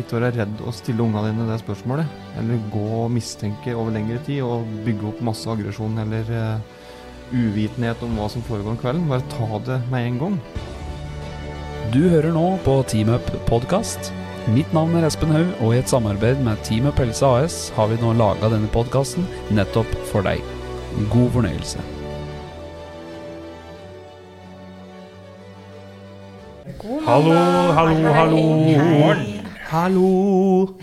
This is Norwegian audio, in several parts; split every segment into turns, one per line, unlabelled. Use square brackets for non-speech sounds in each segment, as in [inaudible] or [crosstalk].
Ikke være redd å stille ungene dine det spørsmålet. Eller gå og mistenke over lengre tid og bygge opp masse aggresjon eller uh, uvitenhet om hva som foregår om kvelden. Bare ta det med en gang.
Du hører nå på Team Up podkast. Mitt navn er Espen Haug, og i et samarbeid med Team Up Helse AS har vi nå laga denne podkasten nettopp for deg. God fornøyelse.
Hallo, hallo, hallo. Hallo.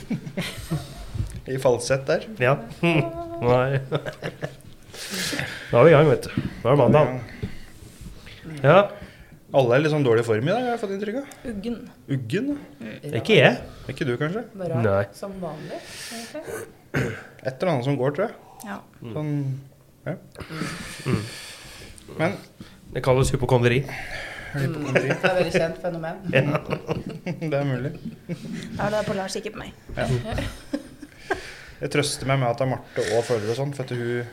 I falsett der.
Ja. Nei. Da er vi i gang, vet du. Da er det mandag. Ja.
Alle er litt sånn dårlig form i dag, har jeg fått inntrykk av.
Uggen.
Uggen?
Ikke jeg.
Ikke du, kanskje?
Bare
Nei.
som vanlig. egentlig.
Et eller annet som går, tror jeg.
Ja.
Sånn, ja. Men
Det kalles hypokondri.
hypokondri,
Det er et veldig kjent fenomen. [laughs]
det er mulig.
Ja, det er på Lars, ikke på meg.
Jeg trøster meg med at det er Marte og følger og sånn, for at hun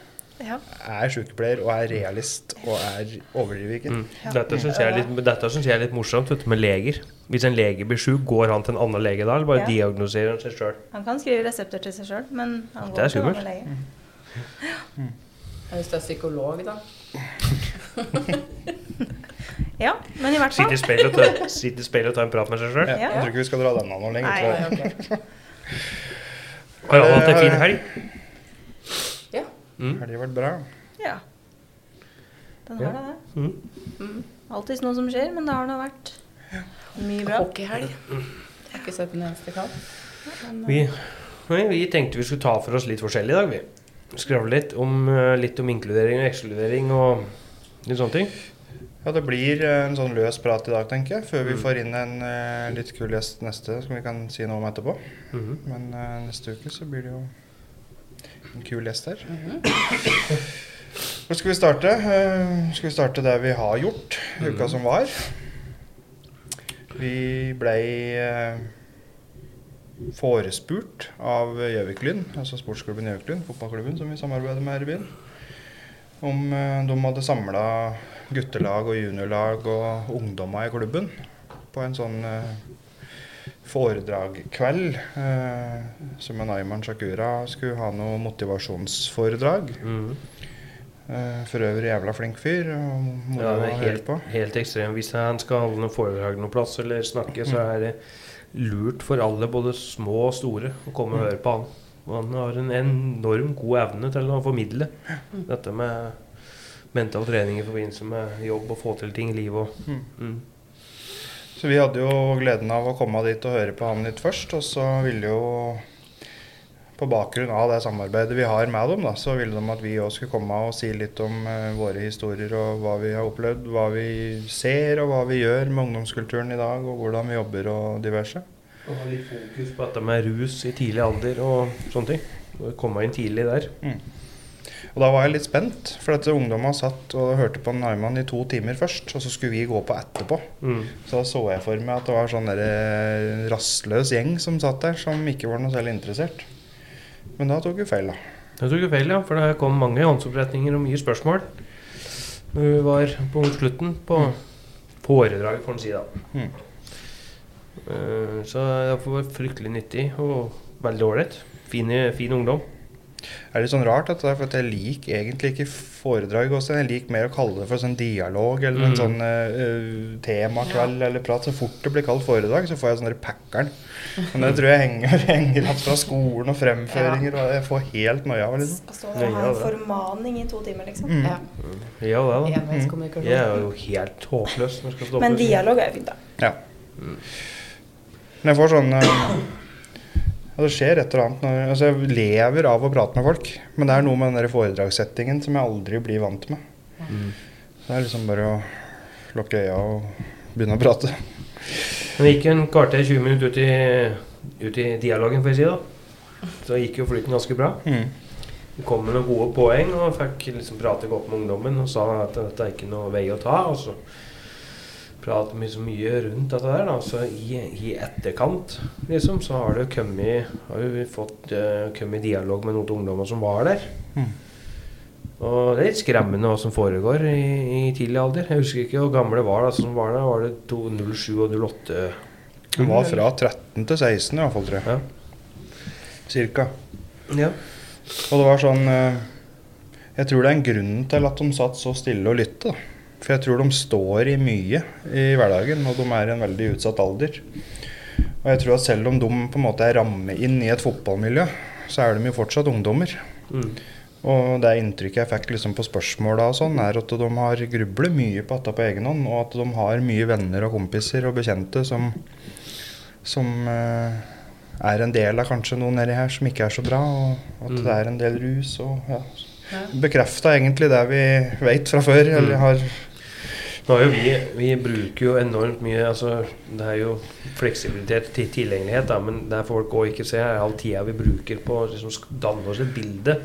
Ja.
er sykepleier og er realist og er overdriver.
Mm. Dette syns jeg, er jeg er litt morsomt vet du, med leger. Hvis en lege blir sjuk, går han til en annen lege da, eller bare
Ja.
diagnoserer han seg sjøl?
Han kan skrive resepter til seg sjøl, men han
er
går til
en
annen lege.
Hvis du er psykolog, da. [laughs] [laughs]
Ja, men i hvert
Sitte
fall.
i speilet og ta- sitte i speilet og ta en prat med seg sjøl?
Ja, jeg tror ikke vi skal dra den av nå lenger.
Nei.
tror.
Nei, ok.
Har alle hatt en fin helg?
Ja.
Mm.
Har det vært bra?
Ja. Den
Ja.
har da det.
Mm.
Mm.
Alltid noe som skjer, men det har nå vært mye bra.
Hockeyhelg. Jeg har ikke sett en eneste kamp.
Vi,
eh,
vi tenkte vi skulle ta for oss litt forskjellig i dag, vi. Skravle litt om, eh, litt om inkludering og ekskludering og litt sånne ting.
Ja, det blir eh, en sånn løs prat i dag, tenker jeg. Før vi
Mm.
får inn en uh, litt kul gjest neste, som vi kan si noe om etterpå.
Mhm.
Men uh, neste uke så blir det jo en kul gjest her.
mhm.
Hvor skal vi starte? Uh, skal vi starte der vi har gjort uka
Mhm.
som var? Vi blei forespurt av Gjøvik-Lyn, altså sportsklubben Gjøvik-Lyn, fotballklubben som vi samarbeider med her i byen, om de hadde samla guttelag og juniorlag og ungdommer i klubben på en sånn eh, foredragkveld. Eh, som en Ayman Shakura skulle ha noe motivasjonsforedrag.
Mm.
Eh, for øvrig jævla flink fyr. Og må
Ja, det er
høre
helt,
på.
helt ekstrem. Hvis han skal holde noe foredrag noen plass eller snakke, så er det lurt for alle, både små og store, å komme og høre på han. Og han har en enorm god evne til å formidle dette med mental trening i forbindelse med jobb og få til ting i livet.
Mm.
mm.
Så vi hadde jo gleden av å komme dit og høre på han litt først. Og så ville jo på bakgrunn av det samarbeidet vi har med dem, da, så ville de at vi òg skulle komme og si litt om uh, våre historier og hva vi har opplevd, hva vi ser og hva vi gjør med ungdomskulturen i dag, og hvordan vi jobber og diverse.
Og ha litt fokus på dette med rus i tidlig alder og sånne ting. Komme inn tidlig der.
Og da var jeg litt spent, for at ungdomma satt og hørte på Naiman i to timer først, og så skulle vi gå på etterpå.
Mm.
Så da så jeg for meg at det var sånn der, eh, rastløs gjeng som satt der, som ikke var noe særlig interessert. Men da tok vi feil, da.
Da tok vi feil, ja, for det kom mange håndsoppretninger og mye spørsmål. Når vi var på slutten på foredraget, får en si da.
Mm.
Eh, Så det var fryktelig nyttig og veldig ålreit. Fin, fin ungdom.
Det er litt sånn rart, dette, der, for at jeg liker egentlig ikke foredrag også. Jeg liker mer å kalle det for sånn dialog eller en
Mm.
sånn uh, temakveld eller prat. Så fort det blir kalt foredrag, så får jeg sånn der packeren. Men det tror jeg henger, [laughs] henger opp fra skolen og fremføringer, og jeg får helt noia av. Liksom.
Altså, så ha en formaning i to timer, liksom.
Mm.
Ja.
Ja, det da.
Enveiskommunikasjon.
Jeg er jo helt håpløs når jeg skal stå
Men
på
dialog er jo fint, da.
Ja. Men jeg får sånn eh, ja, Det skjer et eller annet når altså Jeg lever av å prate med folk, men det er noe med den foredragssettingen som jeg aldri blir vant med.
Mm.
Det er liksom bare å lukke øya og begynne å prate.
Men vi gikk en kvarter 20 minutter ut i, ut i dialogen, får jeg si da. Så gikk jo flyten ganske bra.
Mm.
Vi kom med noen gode poeng og fikk liksom prate godt med ungdommen og sa at dette er ikke noe vei å ta. Og så pratet mye, så mye rundt dette der. Da. Så i, i etterkant liksom, så har det kommet Har vi fått uh, kommet i dialog med noen ungdommer som var der.
Mm.
Og det er litt skremmende hva som foregår i, i tidlig alder. Jeg husker ikke hvor gamle det var da som var der. Var det to- 07 og 08?
Hun var fra 13 til 16 i hvert fall, tror jeg.
Ja.
Cirka.
ja.
Og det var sånn eh, Jeg tror det er en grunn til at de satt så stille og lytte. For jeg tror de står i mye i hverdagen, og de er i en veldig utsatt alder. Og jeg tror at selv om de på en måte er rammet inn i et fotballmiljø, så er de jo fortsatt ungdommer.
Mm.
Og det inntrykket jeg fikk liksom på spørsmåla og sånn, er at de har grublet mye på dette på egen hånd, og at de har mye venner og kompiser og bekjente som, som eh, er en del av kanskje noe nedi her som ikke er så bra, og at
Mm.
det er en del rus og ja. Bekrefta egentlig det vi vet fra før, eller
Mm.
har
Nå er jo vi, vi bruker jo enormt mye altså, Det er jo fleksibilitet til tilgjengelighet, da, men det folk òg ikke ser, er all tida vi bruker på å liksom, danne oss et bilde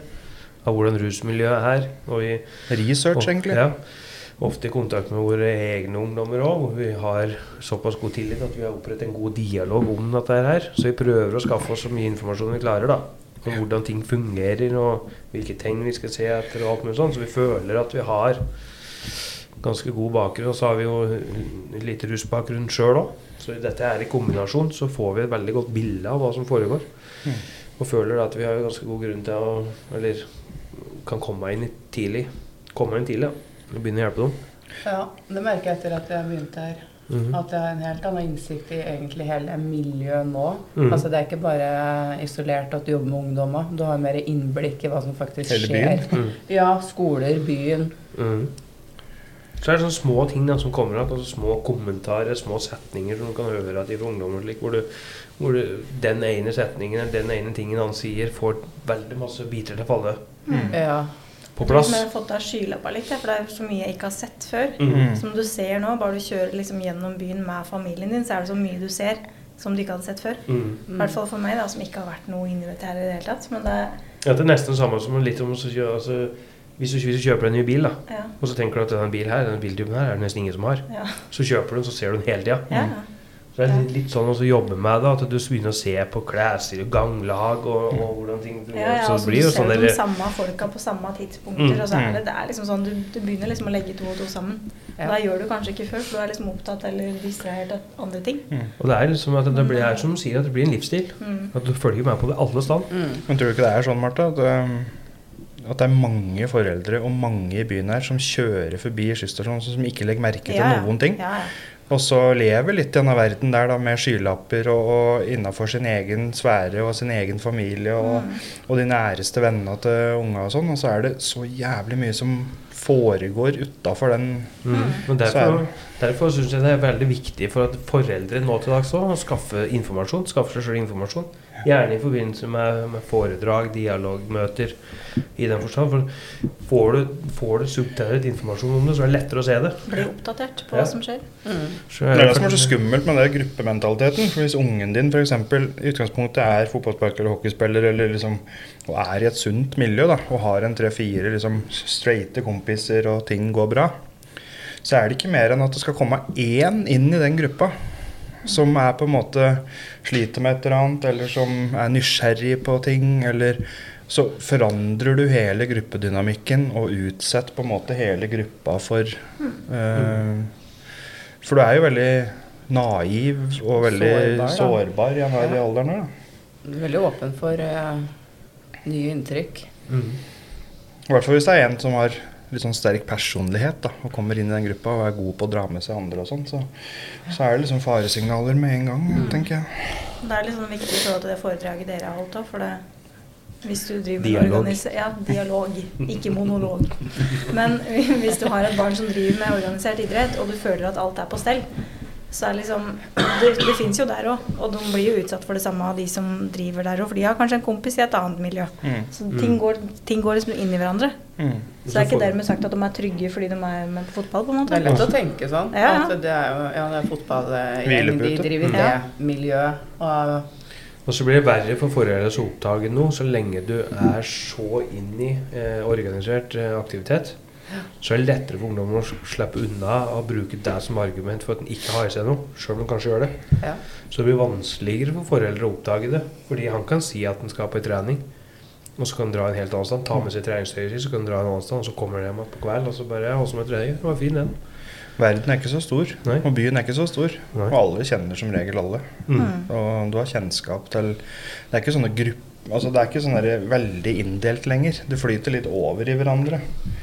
av hvordan rusmiljøet er. Og vi,
research,
og-
egentlig.
Ja, ofte i kontakt med våre egne ungdommer òg, hvor vi har såpass god tillit at vi har opprettet en god dialog om dette her. Så vi prøver å skaffe oss så mye informasjon vi klarer, da. Om hvordan ting fungerer, og hvilke tegn vi skal se etter, og alt mulig sånn. Så vi føler at vi har ganske god bakgrunn. Og så har vi jo litt rusbakgrunn sjøl òg. Så dette er i kombinasjon, så får vi et veldig godt bilde av hva som foregår.
Mm.
Og føler at vi har ganske god grunn til å Eller kan komme inn tidlig. Komme inn tidlig, ja. Og begynne å hjelpe dem.
Ja, det merker jeg etter at jeg begynte her.
Mhm.
At jeg har en helt annen innsikt i egentlig hele miljøet nå.
Mm.
Altså Det er ikke bare isolert at du jobber med ungdommer. Du har mer innblikk i hva som faktisk
Hele
skjer.
Mm. [laughs]
Ja, skoler, byen.
Mhm. Så er det sånne små ting da, som kommer igjen. Altså små kommentarer, små setninger som du kan høre at fra ungdommer. Like, hvor du, hvor du, den ene setningen eller den ene tingen han sier, får veldig masse biter til å falle
Mm.
Ja.
På plass.
Jeg har fått av skylappa litt, for det er så mye jeg ikke har sett før.
Mm.
Som du ser nå, bare du kjører liksom gjennom byen med familien din, så er det så mye du ser som du ikke hadde sett før.
Mhm.
I hvert fall for meg, da, som ikke har vært noe inni dette her i det hele tatt. Men det
Ja, det er nesten det samme som litt om så, altså, hvis, du, hvis du kjøper en ny bil, da,
Ja.
og så tenker du at denne bilen her, denne biltypen her er det nesten ingen som har.
Ja.
Så kjøper du den, så ser du den hele tida.
ja.
Så det er litt, litt sånn å jobbe med det, at du begynner å se på klesstil og ganglag og, og hvordan ting
Ja, ja,
Så
altså,
blir
du ser
sånn
de samme folka på samme tidspunkter,
Mm.
og så er det, det er liksom sånn, du, du begynner liksom å legge to og to sammen.
Ja.
Da gjør du kanskje ikke før, for du er liksom opptatt eller distrahert av andre ting.
Og det er liksom at det blir, er som du sier, at det blir en livsstil.
Mm.
At du følger med på det alle stand.
Mm.
Men tror du ikke det er sånn, Martha, at, um, at det er mange foreldre og mange i byen her som kjører forbi skysstasjonen som ikke legger merke til
Ja, ja.
noen ting?
Ja, ja.
Og så lever litt i denne verden der da, med skylapper og, og innafor sin egen sfære og sin egen familie og,
Mm.
og de næreste vennene til unga og sånn. Og så er det så jævlig mye som foregår utafor den
Mm. Men
er
derfor, derfor syns jeg det er veldig viktig for at foreldre nå til dags også, å skaffe informasjon. Skaffe seg selv informasjon. Gjerne i forbindelse med, med foredrag, dialogmøter i den forstand. For får du, får du subtilert informasjon om det, så er det lettere å se det.
Bli oppdatert på
Ja.
hva som skjer.
Mm.
Det er det som er så skummelt med den gruppementaliteten. For hvis ungen din f.eks. i utgangspunktet er fotballsparker eller hockeyspiller eller liksom, og er i et sunt miljø da, og har en tre-fire liksom, straighte kompiser og ting går bra, så er det ikke mer enn at det skal komme én inn i den gruppa som er på en måte sliter med et eller annet, eller som er nysgjerrig på ting, eller så forandrer du hele gruppedynamikken og utsetter på en måte hele gruppa for eh, For du er jo veldig naiv og veldig
Sårbar,
sårbar i en
Ja.
alderen. Da.
Veldig åpen for uh, nye inntrykk.
Mm.
Hvert fall hvis det er en som har litt sånn sterk personlighet da, og kommer inn i den gruppa og er god på å dra med seg andre og sånn, så, så er det liksom faresignaler med en gang,
Mm.
tenker jeg.
Det er liksom viktig i forhold til det foredraget dere har holdt òg, for det hvis du driver med
Dialog.
Ja, dialog, ikke monolog. Men [laughs] hvis du har et barn som driver med organisert idrett, og du føler at alt er på stell, så er liksom Det, det fins jo der òg, og de blir jo utsatt for det samme av de som driver der òg, for de har kanskje en kompis i et annet miljø.
Mm.
Så ting går, ting går liksom inn i hverandre.
Mm.
Så det er ikke dermed sagt at de er trygge fordi de er med på fotball, på en
Det er lett å tenke sånn.
Ja, ja.
At det er jo ja, det er fotballgjeng, de driver
mm.
Det miljøet. Og
Og Og så blir det verre for foreldre å oppdage noe, så lenge du er så inn i eh, organisert eh, aktivitet. Så er det lettere for ungdommen å slippe unna å bruke det som argument for at en ikke har i seg noe, sjøl om en kanskje gjør det.
Ja.
Så det blir vanskeligere for foreldre å oppdage det. Fordi han kan si at han skal på en trening, og så kan han dra en helt annen sted. Ta med seg treningstøyet sitt, så kan han dra en annen sted, og så kommer han hjem på kveld, og så bare Ja, åssen var treningen? Det var fin, den.
Verden er ikke så stor,
Nei.
og byen er ikke så stor.
Nei.
Og alle kjenner som regel alle.
Mm.
Og du har kjennskap til Det er ikke sånne grupp, altså det er ikke sånn der veldig inndelt lenger. Det flyter litt over i hverandre.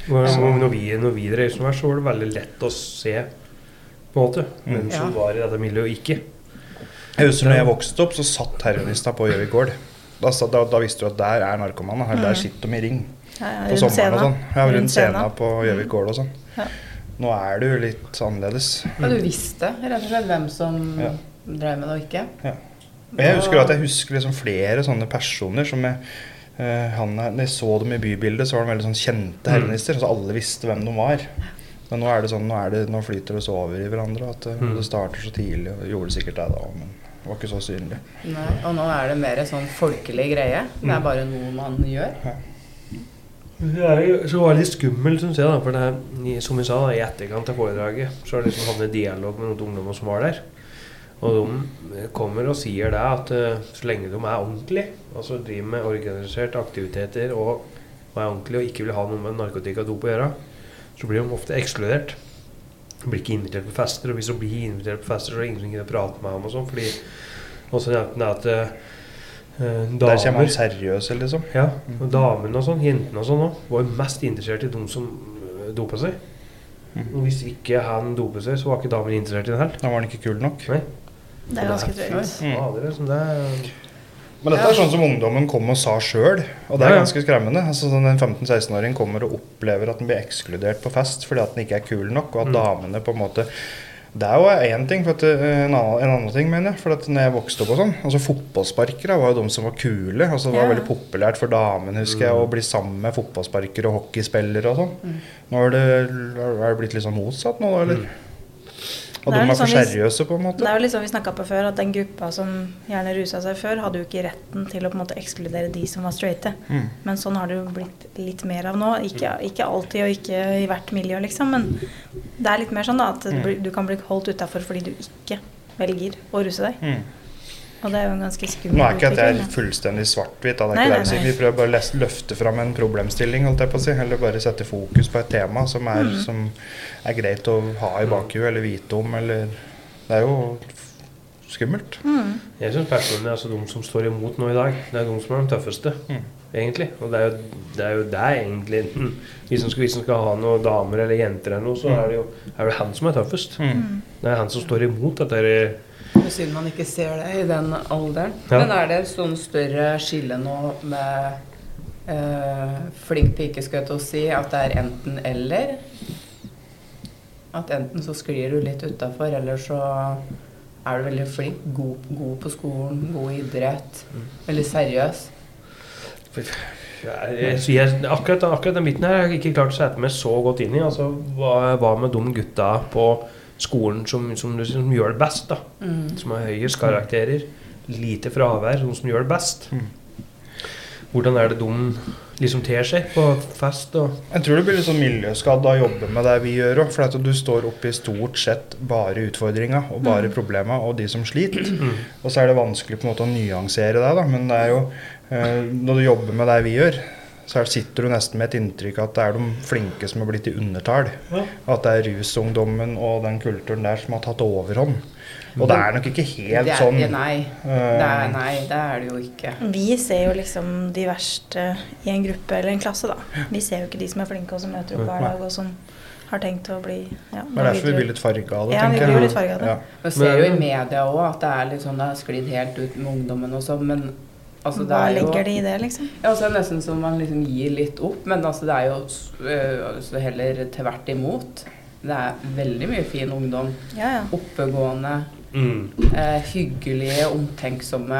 Når vi, når vi reiser som her, så var det veldig lett å se på en måte hvem som
Ja.
var i dette miljøet og ikke.
Jeg husker når jeg vokste opp, så satt heroinister på Gjøvik gård. Da, da, da visste du at der er narkomane. Her, Der sitter de i ring
Ja, ja,
på sommeren og sånn. Ja, rundt scenen. på Gjøvik gård og sånn.
Ja.
Nå er det jo litt annerledes.
Ja, du visste rett og slett hvem som
Ja.
drev med det og ikke?
Jeg husker at jeg husker liksom flere sånne personer som jeg uh, han, Når jeg så dem i bybildet, så var de veldig sånn kjente heroinister. Så alle visste hvem de var. Men nå er det sånn, nå, er det, nå flyter det så over i hverandre at eh,
Mm.
det starter så tidlig. Og gjorde det sikkert deg da, men det var ikke så synlig.
Nei, og nå er det mer sånn folkelig greie. Det er bare noe man gjør.
Det er jo så var det litt skummelt, syns jeg. da, for det her, Som vi sa, da, i etterkant av foredraget så har det liksom havnet dialog med noen ungdommer som var der. Og de eh, kommer og sier det at eh, så lenge de er ordentlige, altså driver med organiserte aktiviteter og, er ordentlige og ikke vil ha noe med narkotika og dop å gjøre, så blir de ofte ekskludert. De blir ikke invitert på fester, og hvis de blir invitert på fester, så er det ingen som å prate med dem og sånn. fordi også nevnte at Uh,
Der kommer seriøse, liksom.
ja, og damene og sånn, jentene og sånn òg, var mest interessert i de som dopa seg.
Mhm.
Og hvis ikke han dopet seg, så var ikke damene interessert i det heller.
Da var han ikke kul nok.
Nei.
Det er ganske drøyt.
Mm.
Ja, det det
Men dette er sånn som ungdommen kom og sa sjøl, og det er ganske skremmende. Altså, sånn en 15-16-åring kommer og opplever at den blir ekskludert på fest fordi at den ikke er kul nok, og at
Mm.
damene på en måte Det er jo én ting, for at, eh, en, annen, en annen ting, mener jeg. For at når jeg vokste opp og sånn altså Fotballsparkere var jo de som var kule. altså Det var
Ja.
veldig populært for damene husker jeg, å bli sammen med fotballsparkere og hockeyspillere og sånn.
Mm.
Nå er det, er det blitt litt sånn motsatt nå, da, eller?
Mm.
Og de
er
for
sånn
seriøse, på en måte.
Det er jo sånn vi snakka på før, at den gruppa som gjerne rusa seg før, hadde jo ikke retten til å på en måte ekskludere de som var straighte.
Mm.
Men sånn har det jo blitt litt mer av nå. Ikke, ikke alltid og ikke i hvert miljø, liksom. Men det er litt mer sånn da, at du du kan bli holdt utafor fordi du ikke velger å ruse deg.
Mm.
Og det er jo en ganske skummel
Nå er ikke at jeg er fullstendig svart-hvitt. er
nei,
vi prøver bare å løfte fram en problemstilling, holdt jeg på å si. Eller bare sette fokus på et tema som er,
mm.
som er greit å ha i bakhuet eller vite om. Eller Det er jo skummelt.
Mm.
Jeg syns personlig altså de som står imot nå i dag, det er de som er de tøffeste.
Mm.
Egentlig. Og det er jo det, er jo det egentlig. Mm. [laughs] Hvis en skal, skal ha noen damer eller jenter eller noe, så er det jo er det han som er tøffest.
Mm.
Det er han som står imot dette.
Synd man ikke ser det i den alderen.
Ja.
Men er det et sånn større skille nå med eh, flink pike, skal jeg til å si, at det er enten eller? At enten så sklir du litt utafor, eller så er du veldig flink, god, god på skolen, god i idrett, veldig seriøs.
Jeg, jeg, jeg, akkurat, akkurat den biten her har jeg ikke klart å sette meg så godt inn i. Altså, hva, hva med de gutta på skolen som, som, som gjør det best? da?
Mm.
Som har høyest karakterer, lite fravær, noen som gjør det best.
Mm.
Hvordan er det de liksom ter seg på fest? og
Jeg tror du blir litt sånn miljøskadd av å jobbe med det vi gjør òg. For at du står oppi stort sett bare utfordringa og bare problema og de som sliter. Og så er det vanskelig på en måte å nyansere det, da. Men det er jo eh, når du jobber med det vi gjør, så er- sitter du nesten med et inntrykk at det er de flinke som har blitt i undertall.
Ja.
At det er rusungdommen og den kulturen der som har tatt overhånd. Og det er nok ikke helt
det er,
sånn.
Nei,
eh,
det er, nei, det er det jo ikke.
Vi ser jo liksom de verste i en gruppe eller en klasse, da. Vi ser jo ikke de som er flinke og som møter opp hver dag og som har tenkt å bli ja,
Det er derfor vi blir litt farga av det,
Ja, vi
tenker
blir
jeg.
litt farget av det.
Ja.
Vi ser jo i media òg at det er litt sånn det har sklidd helt ut med ungdommen og sånn, men altså det
Hva
jo
legger de i det, liksom?
Ja, altså, det er nesten som man liksom gir litt opp, men altså det er jo øh, altså, heller tvert imot. Det er veldig mye fin ungdom.
Ja, ja.
Oppegående,
Mm.
eh, hyggelige, omtenksomme.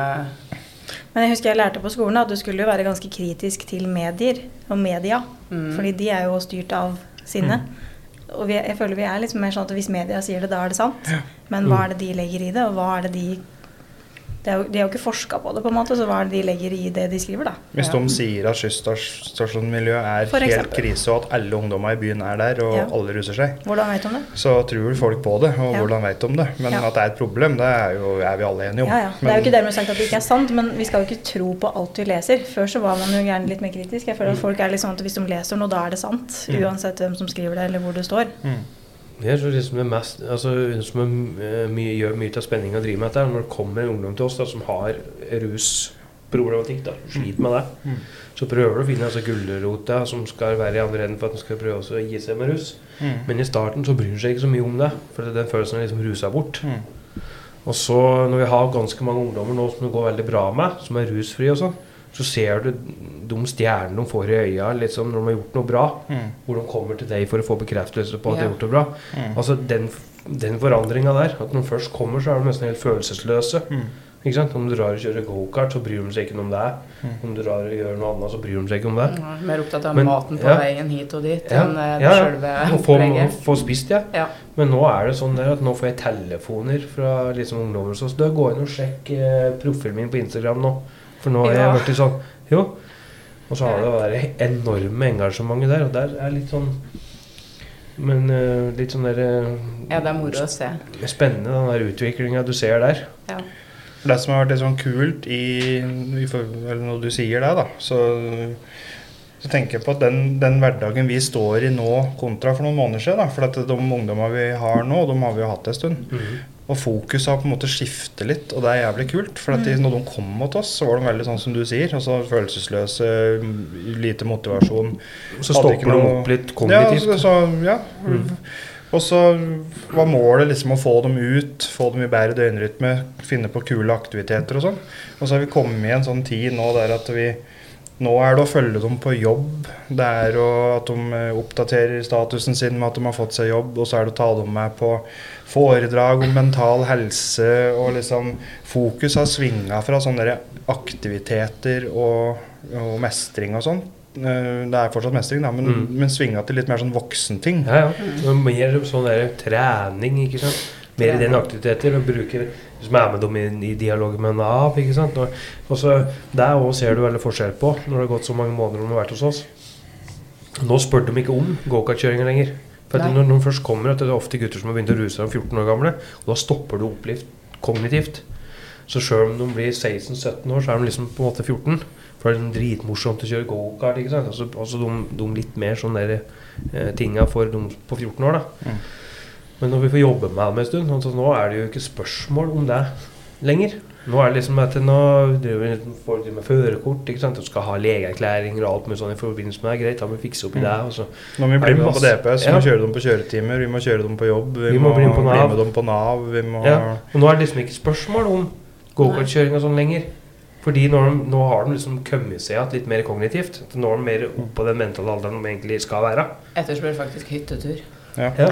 Men jeg husker jeg lærte på skolen at du skulle jo være ganske kritisk til medier og media.
Mm.
Fordi de er jo styrt av sinnet. Og vi, jeg føler vi er liksom mer sånn at hvis media sier det, da er det sant. Men hva er det de legger i det, og hva er det de det er jo, De har jo ikke forska på det, på en måte, så hva er det de legger i det de skriver, da?
Hvis de sier at skysstasjonsmiljøet er
For
helt
eksempel.
krise, og at alle ungdommer i byen er der, og
Ja.
alle ruser seg,
Hvordan vet de om det?
så tror folk på det. Og
Ja.
hvordan vet de det? Men
Ja.
at det er et problem, det er, jo, er vi alle enige om.
Ja, ja. Det er jo ikke dermed sagt at det ikke er sant, men vi skal jo ikke tro på alt vi leser. Før så var man jo gjerne litt mer kritisk. Jeg føler at folk er litt sånn at hvis de leser noe, da er det sant.
Mm.
Uansett hvem som skriver det, eller hvor det står.
Mm.
Jeg tror liksom det mest altså, som er, eh, mye, gjør mye av spenninga å drive med dette, er når det kommer en ungdom til oss da, som har rusproblematikk, da, sliter med det.
Mm.
Så prøver du å finne altså, gulrota som skal være i andre enden for at den skal prøve å gi seg med rus.
Mm.
Men i starten så bryr han seg ikke så mye om det, for det er den følelsen er liksom rusa bort.
Mm.
Og så når vi har ganske mange ungdommer nå som det går veldig bra med, som er rusfrie og sånn, så ser du de stjernene de får i øya liksom, når de har gjort noe bra.
Mm.
Hvor de kommer til deg for å få bekreftelse på at de har gjort det bra.
Mm.
Altså den, den forandringa der, at når de først kommer, så er de nesten helt følelsesløse.
Mm.
Ikke sant? Om du drar og kjører gokart, så bryr de seg ikke om det.
Mm.
Om du drar og gjør noe annet, så bryr de seg ikke om det.
Ja, Mer opptatt av
Men-
maten på
ja.
veien hit og dit
Ja,
enn eh,
ja, ja. sjølve
opplegget.
få spist, ja.
Ja.
Men nå er det sånn der at nå får jeg telefoner fra liksom ungdommer hos oss. Du, gå inn og sjekk eh, profilen min på Instagram nå. For nå har
Ja.
jeg blitt sånn Jo. Og så har du det der enorme engasjementet der, og der er litt sånn Men uh, litt sånn der uh,
ja, det er moro å se.
spennende, den der utviklinga du ser der.
Ja.
Det som har vært litt sånn kult i, i eller når du sier det, da, så, så tenker jeg på at den, den hverdagen vi står i nå kontra for noen måneder siden, da, for at de ungdommene vi har nå, de har vi jo hatt en stund, og fokuset har på en måte skiftet litt, og det er jævlig kult. For at de, når de kom mot oss, så var de veldig sånn som du sier, altså følelsesløse, lite motivasjon.
Så stopper
noe,
de opp litt kognitivt.
Ja, så, så, ja.
Mm.
Og så var målet liksom å få dem ut, få dem i bedre døgnrytme, finne på kule aktiviteter og sånn. Og så har vi kommet i en sånn tid nå der at vi Nå er det å følge dem på jobb. Det er å, at de eh, oppdaterer statusen sin med at de har fått seg jobb. Og så er det å ta dem med på foredrag om mental helse. Og liksom Fokus har svinga fra sånne aktiviteter og, og mestring og sånn. Eh, Det er fortsatt mestring, da, men,
Mm.
men svinga til litt mer sånn voksenting.
Ja, ja. Er mer sånn der trening, ikke sant. Mer i den aktiviteter. Og bruker som er med dem i, i dialog med Nav. ikke sant. Og, så Der òg ser du veldig forskjell på når det har gått så mange måneder de har vært hos oss. Nå spør de ikke om gokartkjøringa lenger. For når de først kommer, at det er ofte gutter som har begynt å ruse seg om 14 år gamle, og da stopper du opp kognitivt. Så sjøl om de blir 16-17 år, så er de liksom på en måte 14. For det er liksom dritmorsomt å kjøre gokart. ikke sant? Altså, altså de, de litt mer sånne der eh, tinga for de på 14 år, da.
Mm.
Men når vi får jobbe med ham en stund, altså nå er det jo ikke spørsmål om det lenger. Nå er det liksom at nå driver vi folk med førerkort, ikke sant. Du skal ha legeerklæringer og alt mulig sånn i forbindelse med det. Greit, da må vi fikse opp i det. Og så
Når vi
bli
blir med på DPS, vi
Ja.
må kjøre dem på kjøretimer, vi må kjøre dem på jobb, vi,
Vi
må,
må bli med på Nav.
med dem på Nav. Vi må,
Ja. Og nå er det liksom ikke spørsmål om gokartkjøring og sånn lenger. Fordi de, nå har de liksom kommet seg igjen litt mer kognitivt. Nå er de mer oppå på den mentale alderen de egentlig skal være.
Etterspør faktisk hyttetur.
Ja.
Ja,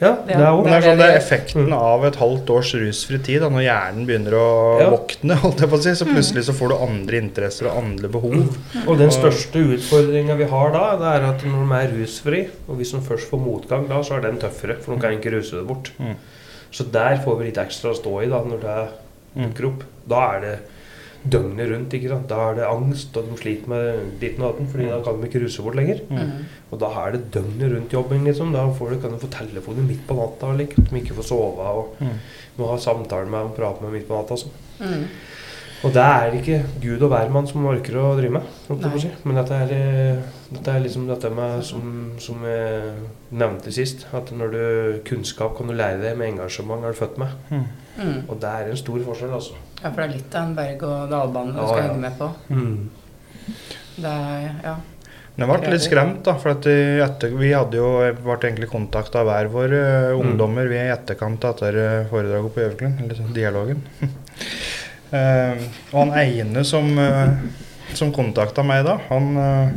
ja det er også
Men det er sånn det er effekten
Mm.
av et halvt års rusfri tid, da, når hjernen begynner å
Ja.
våkne, holdt jeg på å si, så plutselig så får du andre interesser og andre behov.
Og den største utfordringa vi har da, det er at når de er rusfri, og hvis de først får motgang da, så er den tøffere, for de kan ikke ruse det bort.
Mm.
Så der får vi litt ekstra å stå i da, når det
Mm.
dukker opp. Da er det døgnet rundt, ikke sant. Da er det angst, og de sliter med ditten og datten, fordi da kan de ikke ruse bort lenger.
Mm.
Og da er det døgnet rundt jobbing, liksom. Da får du, kan du få telefonen midt på natta, like, at de ikke får sove, og
Mm.
må ha samtaler med og prate med midt på natta. og sånn.
Mm.
Og det er ikke Gud og hvermann som orker å drive med. si. Men dette er, eh, dette er liksom dette med, som, som jeg nevnte sist, at når du kunnskap kan du lære deg, med engasjement er du født med.
Mm.
Mm.
Og det er en stor forskjell, altså.
Ja, for det er litt av en berg-og-dal-bane du
Ja,
skal
ja.
henge med på.
Mm.
Det er, ja.
Men jeg ble litt skremt, da. For at etter, vi hadde jo ble egentlig kontakta av hver vår
Mm.
ungdommer vi i etterkant av dette eh, foredraget på Gjøvelen, eller sånn dialogen. uh, [laughs] og han ene som, uh, som kontakta meg da, han uh,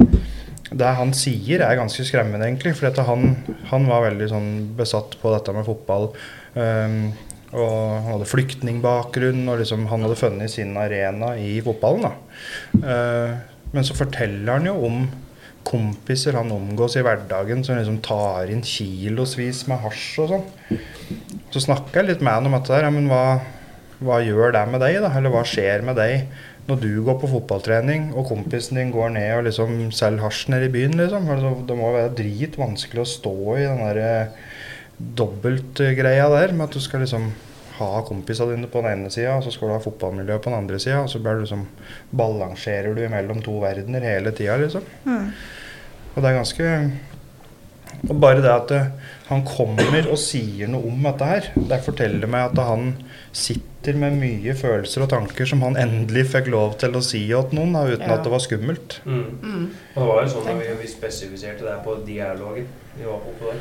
Det han sier, er ganske skremmende, egentlig. For han, han var veldig sånn besatt på dette med fotball. eh, og han hadde flyktningbakgrunn, og liksom, han hadde funnet sin arena i fotballen. da. Eh, men så forteller han jo om kompiser han omgås i hverdagen som liksom tar inn kilosvis med hasj og sånn. Så snakka jeg litt med han om dette der. Ja, men hva, hva gjør det med deg, da? Eller hva skjer med deg når du går på fotballtrening og kompisen din går ned og liksom selger hasj nede i byen, liksom? Altså, det må være dritvanskelig å stå i den derre dobbeltgreia der med at du skal liksom ha kompisene dine på den ene sida, og så skal du ha fotballmiljøet på den andre sida, og så du liksom balanserer du mellom to verdener hele tida, liksom.
Mm.
Og det er ganske Og bare det at det, han kommer og sier noe om dette her, det forteller meg at han sitter med mye følelser og tanker som han endelig fikk lov til å si til noen, da, uten
Ja.
at det var skummelt.
Mm.
Mm.
Og det var jo sånn at vi, vi spesifiserte det på dialogen vi var på på der.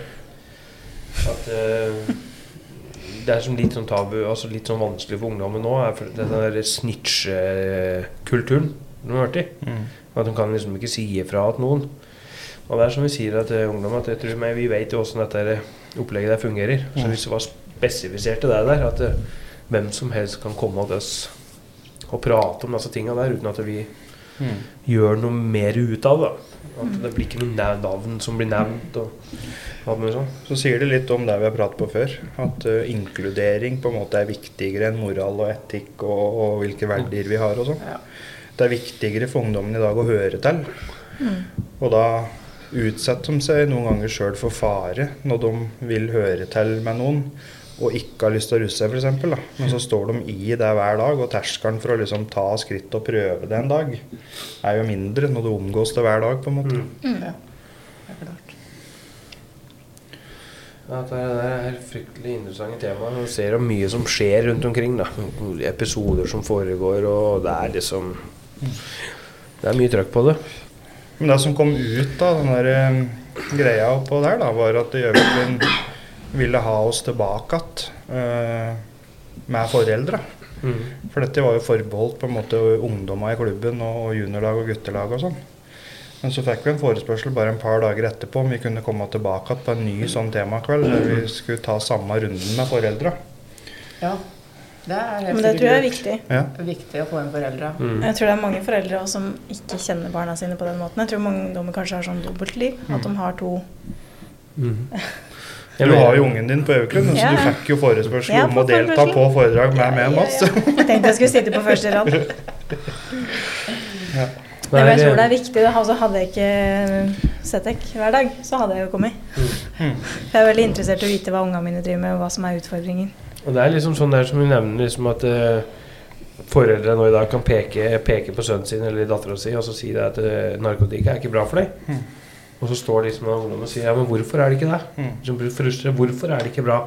At uh, det er som litt sånn tabu, altså litt sånn vanskelig for ungdommen nå, er for den der snitch-kulturen de har vært i. At de kan liksom ikke si ifra til noen. Og det er som vi sier til ungdom, at jeg tror, meg, vi vet jo åssen dette opplegget der fungerer. Så
Mm.
hvis det var spesifisert til det der, at uh, hvem som helst kan komme til oss og prate om disse tinga der uten at vi gjør noe mer ut av det. At det blir ikke noe nav- navn som blir nevnt. og alt sånn.
Så sier det litt om det vi har pratet på før. At uh, inkludering på en måte er viktigere enn moral og etikk og, og hvilke verdier vi har og sånn.
Ja.
Det er viktigere for ungdommen i dag å høre til. Og da utsetter de seg noen ganger sjøl for fare når de vil høre til med noen og ikke har lyst til å russe seg, f.eks. Men så står de i det hver dag, og terskelen for å liksom ta skritt og prøve det en dag er jo mindre når du omgås det hver dag, på en måte.
Mm.
Ja, det er klart.
Ja, det er et fryktelig interessante tema. Du ser jo mye som skjer rundt omkring. da. Episoder som foregår, og det er liksom Det er mye trøkk på det.
Men det som kom ut av den der eh, greia oppå der, da, var at Gjøviklin ville ha oss tilbake igjen med foreldra. For dette var jo forbeholdt på en måte ungdommer i klubben og, og juniorlag og guttelag og sånn. Men så fikk vi en forespørsel bare en par dager etterpå om vi kunne komme tilbake på en ny sånn temakveld der vi skulle ta samme runden med foreldra.
Ja, det er helt
Men det tror jeg er viktig.
Ja.
viktig å få inn foreldra.
Mm.
Jeg tror det er mange foreldre også som ikke kjenner barna sine på den måten. Jeg tror mange ungdommer kanskje har sånn dobbeltliv. At de har to
Mm.
Du har jo ungen din på Øverklund, så
Ja.
du fikk jo forespørsel
Ja,
om å delta på foredrag med meg og Mats.
Jeg tenkte jeg skulle sitte på første rad. [laughs]
Nei,
Men jeg tror det er viktig. Altså, hadde jeg ikke setek hver dag, så hadde jeg jo kommet.
Mm.
Jeg er veldig interessert i å vite hva ungene mine driver med, og hva som er utfordringer.
Og det er liksom sånn der som vi nevner, liksom at uh, foreldre nå i dag kan peke, peke på sønnen sin eller dattera si og så si det at uh, narkotika er ikke bra for deg.
Mm.
Og så står liksom en ungdom og sier ja, men hvorfor er det ikke det?
Mm.
Som frustrert. Hvorfor er det ikke bra?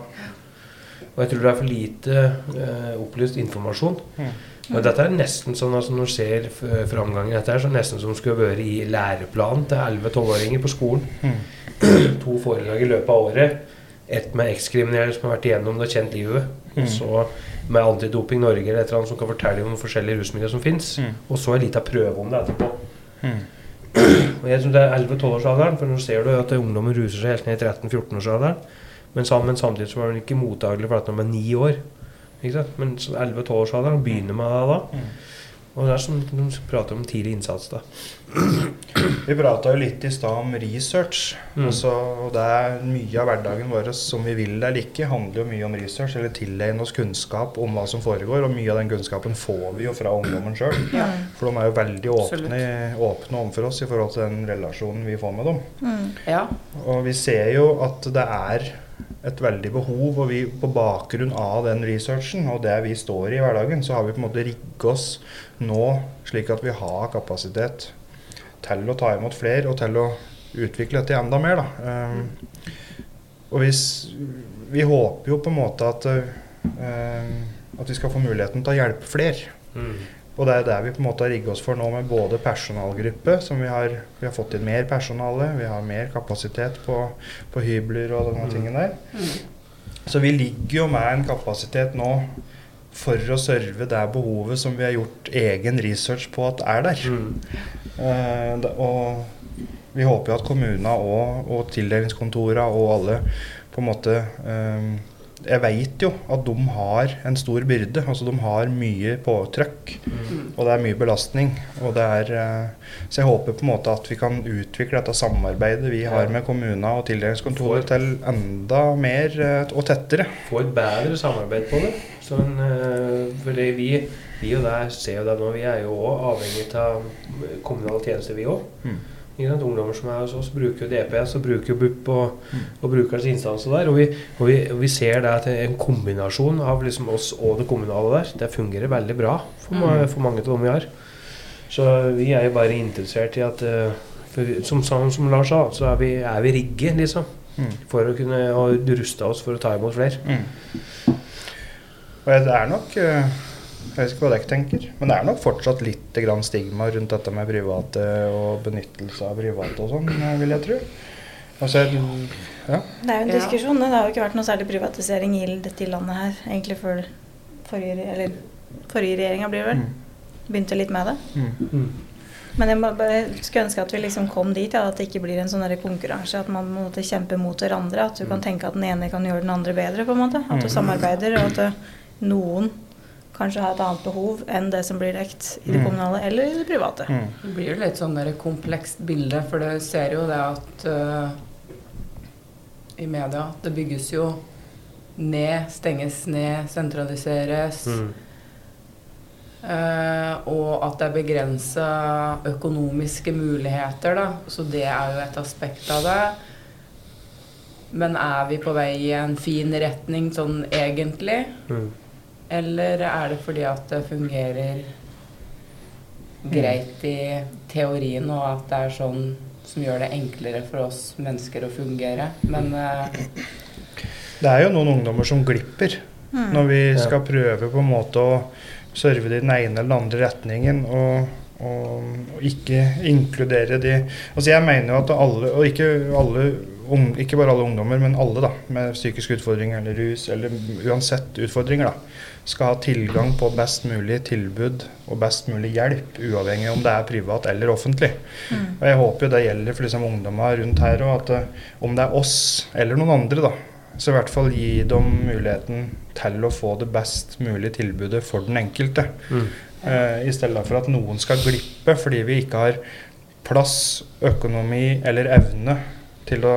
Og jeg tror det er for lite eh, opplyst informasjon.
Mm.
Men dette er nesten sånn altså når du ser framgangen dette så er det nesten som skulle vært i læreplanen til 11-12-åringer på skolen.
Mm. [clears throat]
To foredrag i løpet av året. Ett med ekskriminelle som har vært igjennom det og kjent livet.
Mm.
Og så med Antidoping Norge eller et eller annet som kan fortelle om forskjellige rusmidler som fins.
Mm.
Og så en liten prøve om det etterpå.
Mm.
Og jeg tror det er 11-12-årsalderen, for nå ser du at ungdommen ruser seg helt ned i 13-14-årsalderen. Men, sam- men samtidig så var den ikke mottagelig for at de er ni år. Men 11-12-årsalderen begynner med det da. Og det er som de prater om tidlig innsats da.
Vi prata jo litt i stad om research.
Mm.
Altså, og det er mye av hverdagen vår som vi vil eller ikke, handler jo mye om research. Eller tilegne oss kunnskap om hva som foregår. Og mye av den kunnskapen får vi jo fra ungdommen sjøl. [clears throat]
Ja.
For de er jo veldig åpne, åpne overfor oss i forhold til den relasjonen vi får med dem.
Mm.
ja.
Og vi ser jo at det er et veldig behov, og vi på bakgrunn av den researchen og det vi står i i hverdagen, så har vi på en måte rigget oss nå slik at vi har kapasitet til å ta imot flere og til å utvikle dette enda mer. Da. Um, og hvis, vi håper jo på en måte at, uh, at vi skal få muligheten til å hjelpe flere. Og det er der vi på en måte har rigget oss for nå med både personalgruppe, som vi har, vi har fått inn mer personale, vi har mer kapasitet på, på hybler og denne
Mm.
tingen der.
Mm.
Så vi ligger jo med en kapasitet nå for å serve det behovet som vi har gjort egen research på at er der.
Mm.
Eh, da- og vi håper jo at kommunene og, og tildelingskontorene og alle på en måte eh, jeg veit jo at de har en stor byrde. Altså de har mye påtrykk. Og det er mye belastning. Og det er, eh, så jeg håper på en måte at vi kan utvikle dette samarbeidet vi har med kommunene og tildelingskontoret til enda mer eh, og tettere.
Få et bedre samarbeid på det. Sånn, for fordi vi, vi og der ser jo det nå, vi er jo òg avhengig av kommunale tjenester, vi òg.
Mm.
Ungdommer som er hos oss, bruker jo DPS og bruker BUP og, og bruker disse instansene der. Og vi, og, vi, og vi ser det at en kombinasjon av liksom oss og det kommunale der, det fungerer veldig bra for, mm. for mange av dem vi har. Så vi er jo bare interessert i at eh, for, som, som, som Lars sa, så er vi, er vi rigge, liksom.
Mm.
For å kunne ruste oss for å ta imot flere.
Mm. Og det er nok eh, Jeg vet ikke hva dere tenker, men det er nok fortsatt litt grann stigma rundt dette med private og benyttelse av private og sånn, vil jeg tro. Altså, ja.
Det er jo en diskusjon. Det har jo ikke vært noe særlig privatisering i dette landet her, egentlig før forrige, eller forrige regjeringa blir vel. Begynte litt med det.
Mm.
Men jeg bare skulle ønske at vi liksom kom dit, ja, at det ikke blir en sånn konkurranse. At man må kjempe mot hverandre. At du kan tenke at den ene kan gjøre den andre bedre. på en måte. At du
Mm.
samarbeider, og at noen kanskje har et annet behov enn det som blir dekt i det
Mm.
kommunale eller i det private.
Mm.
Det blir jo litt sånn et komplekst bilde, for det ser jo det at uh, i media det bygges jo ned, stenges ned, sentraliseres.
Mm.
Uh, og at det er begrensa økonomiske muligheter, da. Så det er jo et aspekt av det. Men er vi på vei i en fin retning sånn egentlig?
Mm.
Eller er det fordi at det fungerer greit i teorien, og at det er sånn som gjør det enklere for oss mennesker å fungere? Men uh,
Det er jo noen ungdommer som glipper
Mm.
når vi skal prøve på en måte å serve det i den ene eller den andre retningen. og og og ikke inkludere de Altså Jeg mener jo at alle, og ikke, alle, ung- ikke bare alle ungdommer, men alle da, med psykiske utfordringer eller rus, eller uansett utfordringer, da, skal ha tilgang på best mulig tilbud og best mulig hjelp, uavhengig om det er privat eller offentlig.
Mm.
Og jeg håper jo det gjelder for liksom ungdommer rundt her òg, at uh, om det er oss eller noen andre, da, så i hvert fall gi dem muligheten til å få det best mulige tilbudet for den enkelte.
Mm.
Uh, I stedet for at noen skal glippe fordi vi ikke har plass, økonomi eller evne til å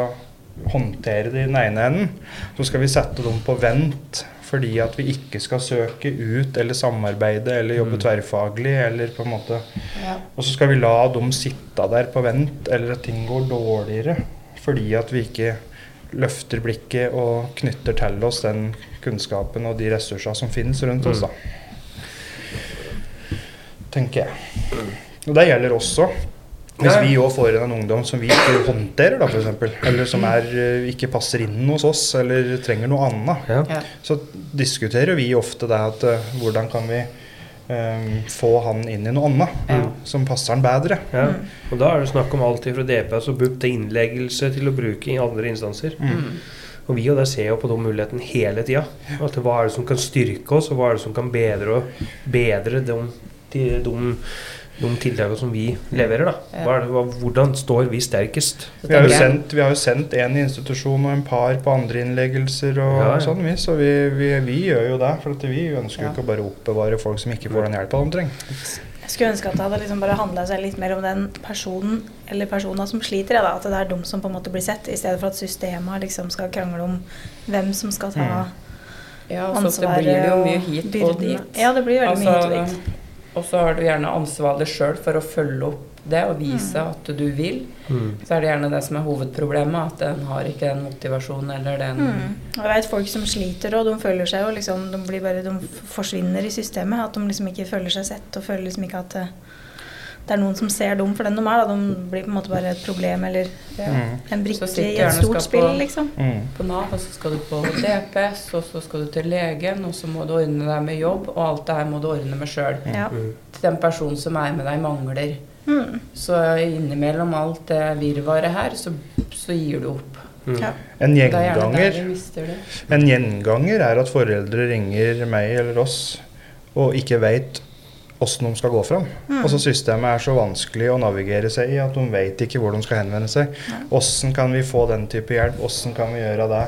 håndtere det i den ene enden. Så skal vi sette dem på vent fordi at vi ikke skal søke ut eller samarbeide eller jobbe
Mm.
tverrfaglig. eller på en måte
ja.
og så skal vi la dem sitte der på vent, eller at ting går dårligere. Fordi at vi ikke løfter blikket og knytter til oss den kunnskapen og de ressursene som finnes rundt oss. da. Tenker jeg. Og det gjelder også hvis vi òg får inn en ungdom som vi ikke håndterer, da, f.eks. Eller som er, eh, ikke passer inn hos oss, eller trenger noe annet
Ja.
så diskuterer vi ofte det at eh, hvordan kan vi um, få han inn i noe annet
Ja.
som passer han bedre.
Ja.
Mm.
Og da er det snakk om alt fra DPS og BUP til innleggelse til å bruke i andre instanser.
Mm.
Og vi og der ser jo på den muligheten hele tida. Altså, Hva er det som kan styrke oss, og hva er det som kan bedre, bedre de, de, de, de tiltakene som vi leverer. da. Hva er det, hva, hvordan står vi sterkest?
Vi har jo sendt, vi har jo sendt en i institusjon og en par på andre innleggelser og
Ja, ja.
sånn, vi. Så vi, vi, vi gjør jo det. For at vi ønsker jo
Ja.
ikke å bare oppbevare folk som ikke får den hjelpa de trenger.
Jeg skulle ønske at det hadde liksom bare handla seg litt mer om den personen eller personene som sliter. Da. At det er de som på en måte blir sett, i stedet for at systemet liksom skal krangle om hvem som skal ta
Mm.
Ja, så så blir det jo mye hit og dit.
Ja, det blir veldig mye hit og
Altså,
dit.
Og så har du gjerne ansvaret sjøl for å følge opp det og vise
Mm.
at du vil.
Mm.
Så er det gjerne det som er hovedproblemet, at en har ikke den motivasjonen eller den
Mm. Jeg vet folk som sliter, og de føler seg jo liksom De blir bare De forsvinner i systemet. At de liksom ikke føler seg sett, og føler liksom ikke at det, er noen som ser dem for den de er. Da. De blir på en måte bare et problem eller
ja.
Mm.
en brikke i et stort spill,
på-
liksom.
Mm.
på Nav, og så skal du på DPS, og så skal du til legen, og så må du ordne deg med jobb, og alt det her må du ordne med sjøl.
Ja.
Mm.
Den personen som er med deg, mangler.
Mm.
Så innimellom alt det virvaret her, så, så gir du opp.
Mm.
Ja.
En
er
gjenganger. En gjenganger er at foreldre ringer meg eller oss og ikke veit åssen de skal gå fram.
Mm.
Altså Systemet er så vanskelig å navigere seg i at de vet ikke hvor de skal henvende seg. Åssen kan vi få den type hjelp? Åssen kan vi gjøre det?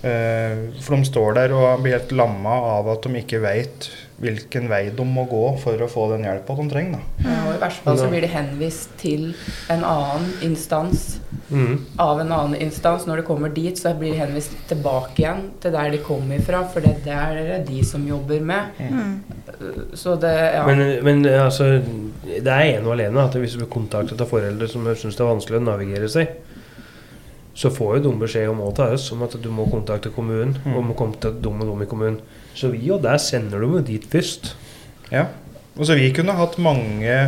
Eh, for de står der og blir helt lamma av at de ikke veit hvilken vei de må gå for å få den hjelpa de trenger. Da.
Ja, og I verste fall så blir de henvist til en annen instans
Mm.
av en annen instans. Når de kommer dit, så blir de henvist tilbake igjen til der de kom ifra, for det er det de som jobber med.
Mm.
Så det ja.
Men, men altså, det er ene og alene at hvis du blir kontaktet av foreldre som syns det er vanskelig å navigere seg, så får jo de beskjed om å ta oss om at du må kontakte kommunen.
Mm.
Og må kontakte dem og dem i kommunen. Så vi og der sender de jo dit først.
Ja. Og så vi kunne hatt mange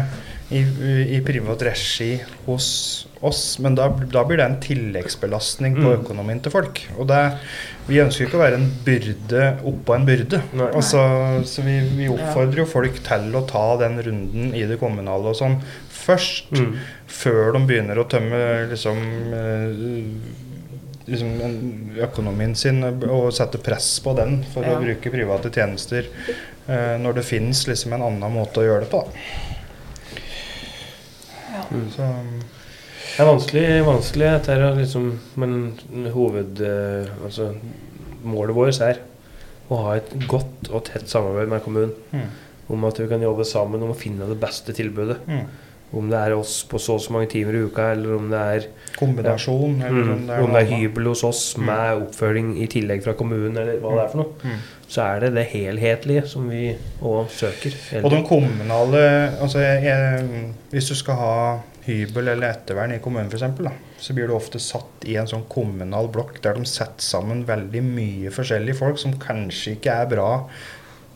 i, i privat regi hos oss, men da, da blir det en tilleggsbelastning på
Mm.
økonomien til folk. Og det, vi ønsker ikke å være en byrde oppå en byrde. Altså, så vi, vi oppfordrer jo folk til å ta den runden i det kommunale og sånn først,
Mm.
før de begynner å tømme liksom, eh, liksom økonomien sin og sette press på den for
Ja.
å bruke private tjenester eh, når det finnes liksom en annen måte å gjøre det på. Da. Så,
Det er vanskelig, vanskelig dette her, liksom, men hoved... eh, Altså, målet vårt er å ha et godt og tett samarbeid med kommunen.
mm,
Om at vi kan jobbe sammen om å finne det beste tilbudet.
mm.
Om det er oss på så og så mange timer i uka, eller om det er,
Kombinasjon, eller
mm,
om det er
om det er hybel hos oss
Mm.
med oppfølging i tillegg fra kommunen, eller hva det er for noe.
Mm.
Så er det det helhetlige som vi òg søker. Eller?
Og
den
kommunale altså jeg, jeg, Hvis du skal ha hybel eller ettervern i kommunen f.eks., så blir du ofte satt i en sånn kommunal blokk der de setter sammen veldig mye forskjellige folk som kanskje ikke er bra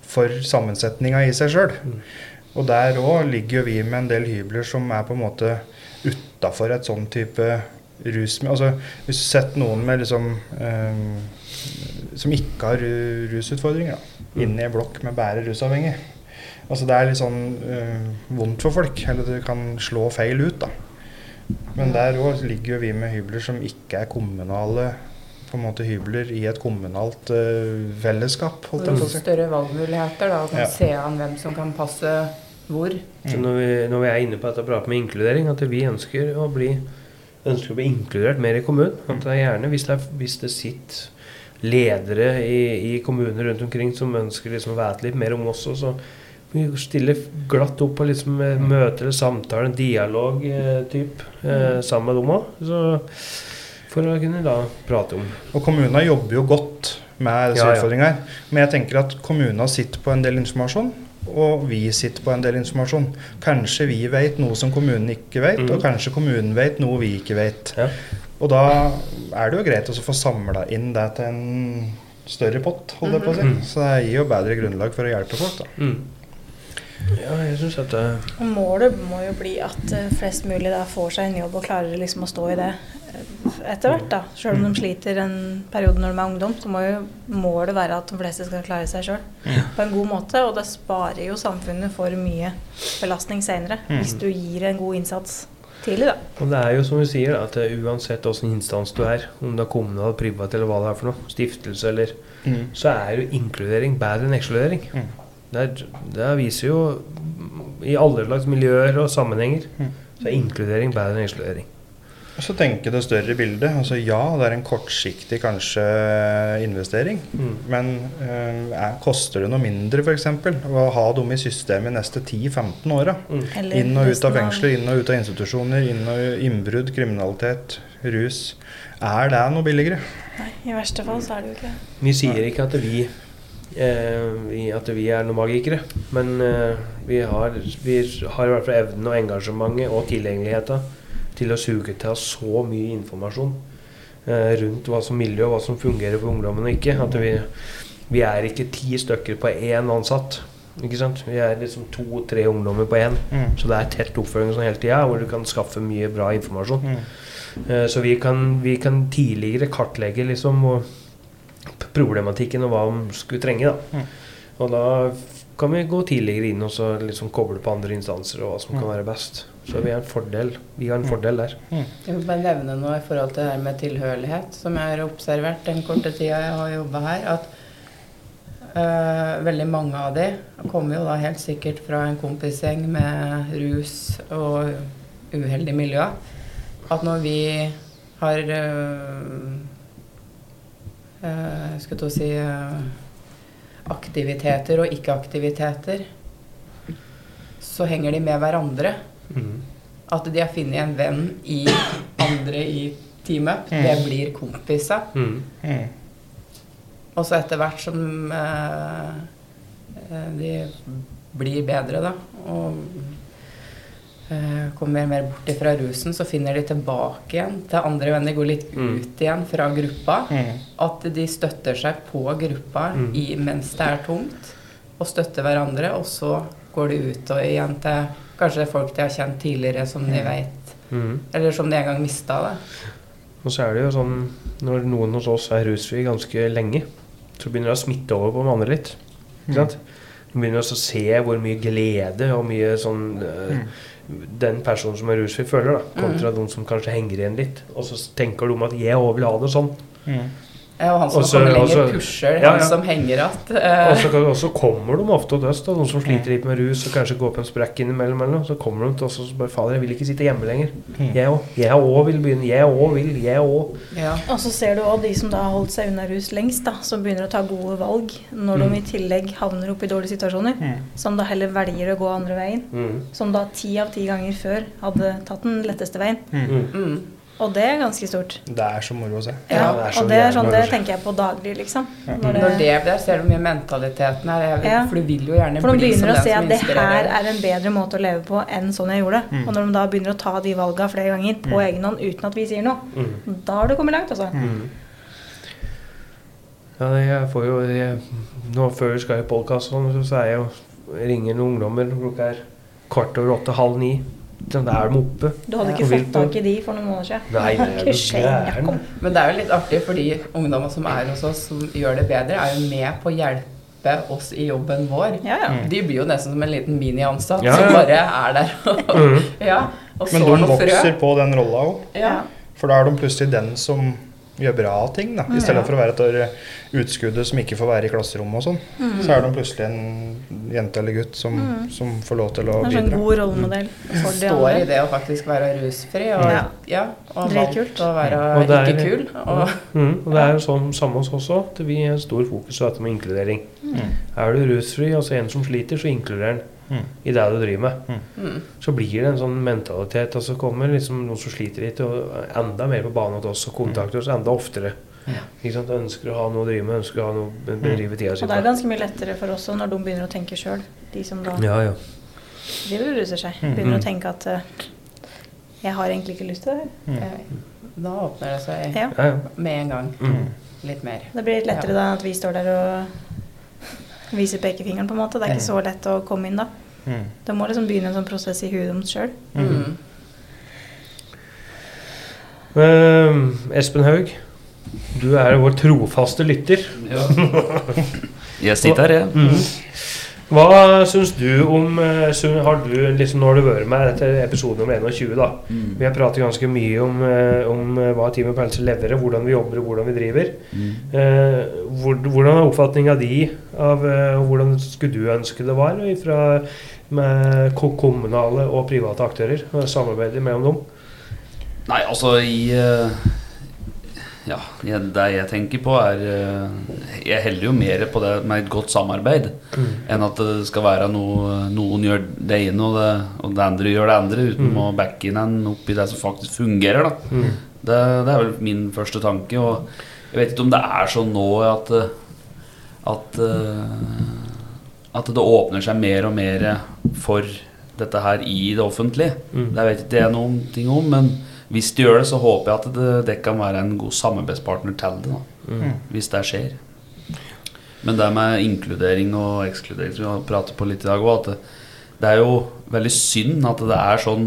for sammensetninga i seg sjøl. Og der òg ligger jo vi med en del hybler som er på en måte utafor et sånn type rus... Altså, hvis du setter noen med liksom eh, Som ikke har rusutfordringer, da,
Mm.
inn i en blokk med bare rusavhengig. Altså Det er litt sånn eh, vondt for folk, eller det kan slå feil ut. da. Men der òg ligger jo vi med hybler som ikke er kommunale på en måte hybler i et kommunalt uh, fellesskap. holdt jeg på å si.
Større valgmuligheter, da. Og kan
Ja.
se an hvem som kan passe hvor.
Så når vi, når vi er inne på dette å prate med inkludering, at vi ønsker å bli, ønsker å bli inkludert mer i kommunen. At det er gjerne, hvis det, er, hvis det sitter ledere i, i kommuner rundt omkring som ønsker liksom å vite litt mer om oss, og så vi stiller glatt opp på liksom eh, møter eller samtaler, dialog eh, typ, eh, sammen med dem òg. For å kunne da prate om
Og kommunene jobber jo godt med disse
Ja, ja.
utfordringene. Men jeg tenker at kommunene sitter på en del informasjon, og vi sitter på en del informasjon. Kanskje vi vet noe som kommunen ikke vet,
mm.
og kanskje kommunen vet noe vi ikke vet.
Ja.
Og da er det jo greit å få samla inn det til en større pott, holdt jeg på å si.
Mhm.
Så det gir jo bedre grunnlag for å hjelpe folk, da.
mm. Ja, jeg syns at det,
målet må jo bli at eh, flest mulig da får seg en jobb og klarer liksom å stå i det eh, etter hvert. da. Selv om de sliter en periode når de er ungdom, så må jo målet være at de fleste skal klare seg sjøl på en god måte. Og det sparer jo samfunnet for mye belastning seinere
Mm.
hvis du gir en god innsats tidlig. da.
Og det er jo som vi sier, da, at eh, uansett hvilken instans du er, om det er kommunal, privat eller hva det er for noe, stiftelse eller Så er jo inkludering bedre enn ekskludering.
Mm.
Det, er, det viser jo mm, i alle slags miljøer og sammenhenger
Mm.
så er inkludering bedre enn ekskludering.
Og så tenke det større bildet. Altså ja, det er en kortsiktig kanskje investering.
Mm.
Men eh, er, koster det noe mindre f.eks. å ha dem i systemet de neste 10-15 åra?
Mm.
Inn og ut av fengsler, inn og ut av institusjoner, inn og innbrudd, kriminalitet, rus. Er det noe billigere?
Nei, I verste fall så er det jo ikke det.
Vi sier ikke at vi, eh, vi, at vi er noen magikere, men eh, vi, har, vi har i hvert fall evnen og engasjementet og tilgjengeligheten til å suge til så mye informasjon eh, rundt hva som miljø og hva som fungerer for ungdommen og ikke. At vi, vi er ikke ti stykker på én ansatt. Ikke sant? Vi er liksom to-tre ungdommer på én.
Mm.
Så det er tett oppfølging sånn hele tida, hvor du kan skaffe mye bra informasjon.
Mm.
Eh, Så vi kan, vi kan tidligere kartlegge liksom problematikken og hva de skulle trenge. Da.
Mm.
Og da kan vi gå tidligere inn og så liksom koble på andre instanser og hva som kan
Mm.
være best. Så vi har en fordel, vi har en fordel der.
Jeg vil bare nevne noe i forhold til det her med tilhørighet, som jeg har observert den korte tida jeg har jobba her. At øh, veldig mange av de kommer jo da helt sikkert fra en kompisgjeng med rus og uheldig miljø. At når vi har øh, øh, skulle til å si aktiviteter og ikke-aktiviteter, så henger de med hverandre.
Mm.
At de har funnet en venn i andre i teamet,
Mm.
det blir kompiser.
Mm.
Mm.
Og så etter hvert som eh, eh, de blir bedre, da, og eh, kommer mer bort fra rusen, så finner de tilbake igjen til andre venner. Går litt
Mm.
ut igjen fra gruppa.
Mm.
At de støtter seg på gruppa
Mm.
i, mens det er tungt, og støtter hverandre. Og så går de ut og igjen til kanskje folk de har kjent tidligere, som de vet
Mm.
Eller som de en gang mista det.
Og så er det jo sånn når noen hos oss er rusfri ganske lenge, så begynner det å smitte over på de andre litt. Ikke sant? Du begynner også å se hvor mye glede og mye sånn mm. den personen som er rusfri, føler, da, kontra de som kanskje henger igjen litt. Og så tenker de at 'jeg òg vil ha det sånn'.
Mm.
Ja, og han som
også,
kommer lenger, pusher
Ja,
han som henger igjen.
Og så, og så kommer de ofte og døst, da, noen som sliter litt med rus og kanskje går på en sprekk innimellom. Eller noe, så kommer de til oss og bare 'Fader, jeg vil ikke sitte hjemme lenger'.
Mm.
Jeg òg. Jeg òg vil begynne. Jeg òg vil. Jeg òg.
ja.
Og så ser du òg de som da har holdt seg unna rus lengst, da, som begynner å ta gode valg når
Mm.
de i tillegg havner opp i dårlige situasjoner.
Mm.
Som da heller velger å gå andre veien.
Mm.
Som da ti av ti ganger før hadde tatt den letteste veien.
Mm.
Mm.
Og det er ganske stort.
Det er så moro å se.
Ja,
Ja, det er så
og det er sånn det tenker jeg på daglig, liksom. Når
Når det blir, ser du mye mentaliteten her. Jeg
Ja.
For du vil jo gjerne
For de
bli som
begynner å se at det her er en bedre måte å leve på enn sånn jeg gjorde.
Mm.
Og når de da begynner å ta de valga flere ganger på egen hånd uten at vi sier noe,
Mm.
da har du kommet langt, altså.
Mm. Ja, jeg får jo jeg, Nå før vi skal i podkast, så, så er jeg jo ringer noen ungdommer klokka er kvart over åtte, halv ni. Så Da er de oppe.
Du hadde ikke fått tak i de for noen måneder siden.
Nei, [laughs] det er jo gæren.
Men det er jo litt artig, fordi ungdommer som er hos oss, som gjør det bedre, er jo med på å hjelpe oss i jobben vår.
Ja, ja.
De blir jo nesten som en liten mini-ansatt
Ja,
som bare er der.
Mm. [laughs]
ja, og
Men de
noe frø.
vokser på den rolla òg.
Ja.
For da er de plutselig den som gjør bra ting, da. I stedet
Ja.
for å være et utskuddet som ikke får være i klasserommet og sånn.
Mm.
Så er det plutselig en jente eller gutt som, som får lov til å
Det er
en
god rollemodell for de
Står i det å faktisk være rusfri og,
Ja.
ja, og valgt å være
Og er-
ikke kul. Og,
Mm. Og det er jo sånn samme hos oss òg. at Vi har stor fokus på dette med inkludering.
Mm.
Er du rusfri altså en som sliter, så inkluderer den
Mm.
i det du driver med.
mm.
Så blir det en sånn mentalitet, og så kommer liksom noen som sliter litt, og enda mer på banen hos oss og kontakter oss enda oftere.
Ja.
Ikke sant? Ønsker å ha noe å drive med, ønsker å ha noe å bedrive tida si
Og det er ganske mye lettere for oss også når de begynner å tenke sjøl. De som da
Ja, ja.
driver og ruser seg.
Mm.
Begynner å tenke at uh, jeg har egentlig ikke lyst til det her.
Mm.
Da åpner det seg
Ja.
ja, ja.
med en gang.
Mm.
Litt mer.
Det blir litt lettere da at vi står der og viser pekefingeren, på en måte. Det er ikke så lett å komme inn da.
Mm.
Da må liksom begynne en sånn prosess i huet deres sjøl.
Mm.
Uh, Espen Haug, du er vår trofaste lytter. [laughs]
Jeg sitter her, jeg.
Mhm. Hva syns du om eh, Har du liksom Nå har du vært med etter episode nummer 21, da.
Mm.
Vi har pratet ganske mye om, eh, om eh, hva Team Pelser leverer, hvordan vi jobber og hvordan vi driver.
Mm.
Eh, hvordan er oppfatninga di av hvordan skulle du ønske det var fra med kommunale og private aktører? Samarbeidet mellom dem?
Nei, altså i Ja, det jeg tenker på, er eh, Jeg heller jo mer på det med et godt samarbeid enn at det skal være noe noen gjør det ene og det, og det andre gjør det andre, uten
Mm.
å backe inn en opp i det som faktisk fungerer. da
Mm.
det, det er vel min første tanke. Og jeg vet ikke om det er sånn nå at At eh, At det åpner seg mer og mer for dette her i det offentlige.
Mm.
Det vet ikke jeg noen ting om, men hvis de gjør det, så håper jeg at det, det kan være en god samarbeidspartner til det. da
Mm.
Hvis det skjer. Men det med inkludering og ekskludering som vi har pratet på litt i dag òg, at det, det er jo veldig synd at det er sånn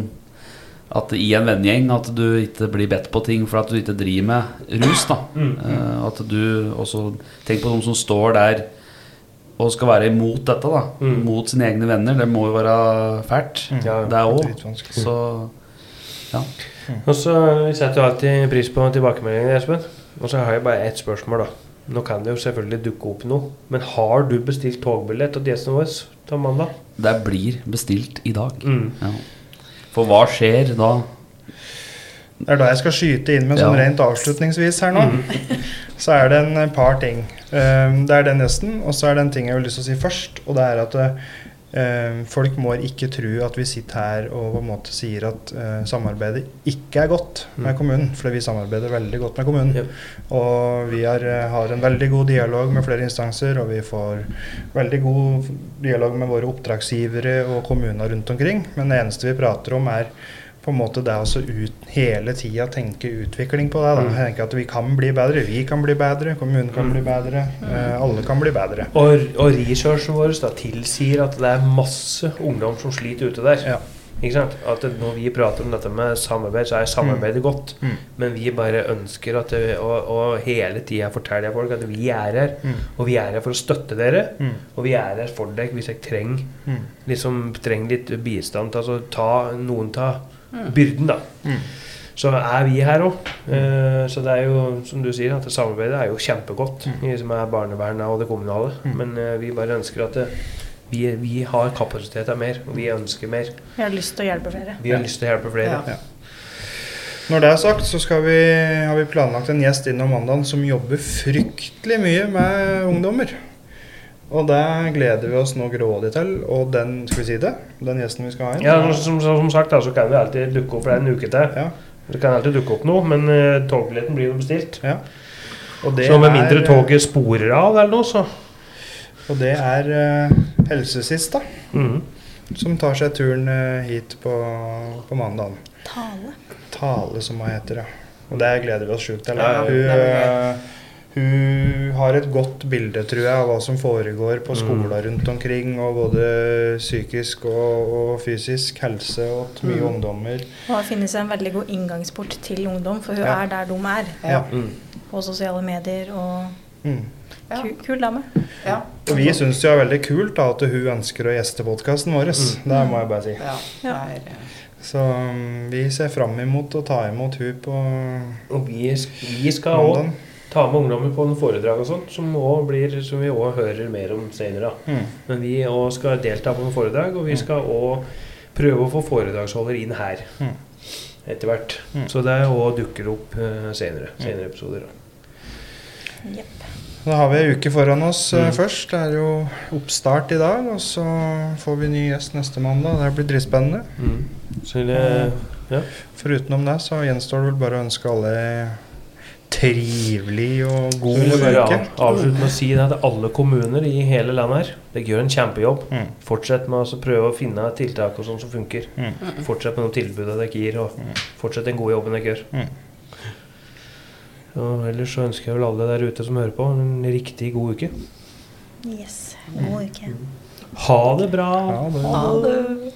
at i en vennegjeng at du ikke blir bedt på ting for at du ikke driver med rus. da
Mm.
Eh, At du også Tenk på de som står der og skal være imot dette. da
Mm.
Mot sine egne venner. Det må jo være fælt,
Mm.
Det òg. Så ja.
Og så Vi setter jo alltid pris på tilbakemeldingene, Espen. Og så har jeg bare ett spørsmål, da. Nå kan det jo selvfølgelig dukke opp noe, men har du bestilt togbillett til gjesten vår til mandag?
Det blir bestilt i dag.
Mm.
Ja. For hva skjer da?
Det er da jeg skal skyte inn med
Ja.
sånn rent avslutningsvis her nå. så er det en par ting. Eh, Det er den gjesten, og så er det en ting jeg har lyst til å si først. Og det er at eh, folk må ikke tro at vi sitter her og på en måte sier at eh, samarbeidet ikke er godt med kommunen. For vi samarbeider veldig godt med kommunen.
Yep.
Og vi er, eh, har en veldig god dialog med flere instanser, og vi får veldig god dialog med våre oppdragsgivere og kommuner rundt omkring. Men det eneste vi prater om, er på en måte det å så ut, hele tida tenke utvikling på det. Da.
Mm.
Jeg tenker at Vi kan bli bedre, vi kan bli bedre, kommunen kan
Mm.
bli bedre. Eh, alle kan bli bedre.
Og, og researchen vår da, tilsier at det er masse ungdom som sliter ute der.
Ja.
At Når vi prater om dette med samarbeid, så er samarbeidet godt.
Mm.
Men vi bare ønsker at det, og, og hele tida forteller folk at vi er her.
Mm.
Og vi er her for å støtte dere.
Mm.
Og vi er her for dere hvis jeg trenger,
Mm.
liksom, trenger litt bistand. Altså ta noen ta byrden, da.
Mm.
Så er vi her òg. Eh, så det er jo, som du sier, at samarbeidet er jo kjempegodt
Mm.
i som er barnevernet og det kommunale.
Mm.
Men eh, vi bare ønsker at det, vi, vi har kapasitet til mer, og vi ønsker mer.
Vi har lyst til å hjelpe flere.
Vi har lyst til å hjelpe flere.
Ja.
Når det er sagt, så skal vi, har vi planlagt en gjest innom mandagen som jobber fryktelig mye med ungdommer. Og det gleder vi oss nå grådig til. Og den skal vi si det? Den gjesten vi skal ha inn?
Ja, som, som, som sagt, da, så kan vi alltid dukke opp for en uke til.
Ja.
Det kan alltid dukke opp noe, men uh, togbilletten blir jo bestilt.
ja. Og det
Så med mindre
er-
toget sporer av eller noe, så
Og det er uh, Helsesist, da.
Mhm.
Som tar seg turen eh, hit på, på mandagen.
Tale.
Tale, som hun heter, ja. Og det gleder vi oss sjukt til.
Ja, ja,
hun,
det
hun har et godt bilde, tror jeg, av hva som foregår på
Mm.
skoler rundt omkring. Og både psykisk og, og fysisk helse og mye
Mm.
ungdommer.
Og har funnet seg en veldig god inngangsport til ungdom, for hun
Ja.
er der de er.
Ja.
Mm.
På sosiale medier og
Mm.
Ja.
ku, kul dame.
Ja.
Og vi syns det er veldig kult da, at hun ønsker å gjeste podkasten vår.
Mm.
Det må jeg bare si.
Ja.
Ja.
Det eh,
Så um, vi ser fram imot å ta imot hun på
Og vi, vi skal òg. Ta med ungdommer på en foredrag og sånt, som, også blir, som vi òg hører mer om senere.
Mm.
Men vi òg skal delta på en foredrag, og vi skal òg prøve å få foredragsholder inn her.
Mm.
Etter hvert.
Mm.
Så det òg dukker opp eh, senere. Senere episoder. da.
Da har vi ei uke foran oss eh,
Mm.
først. Det er jo oppstart i dag, og så får vi ny gjest neste mandag. Det blir dritspennende.
Så det, ja.
Forutenom det så gjenstår det vel bare å ønske alle trivelig og god
vil jeg
uke.
av- avslutte med å si det til alle kommuner i hele landet her Dere gjør en kjempejobb.
Mm.
Fortsett med å prøve å finne tiltak og sånn som funker.
Mm.
Fortsett med de tilbudene dere gir, og fortsett den gode jobben dere gjør.
Mm.
Og ellers så ønsker jeg vel alle der ute som hører på, en riktig god uke.
Yes. God uke.
Ha det bra!
Ha det
Ha det.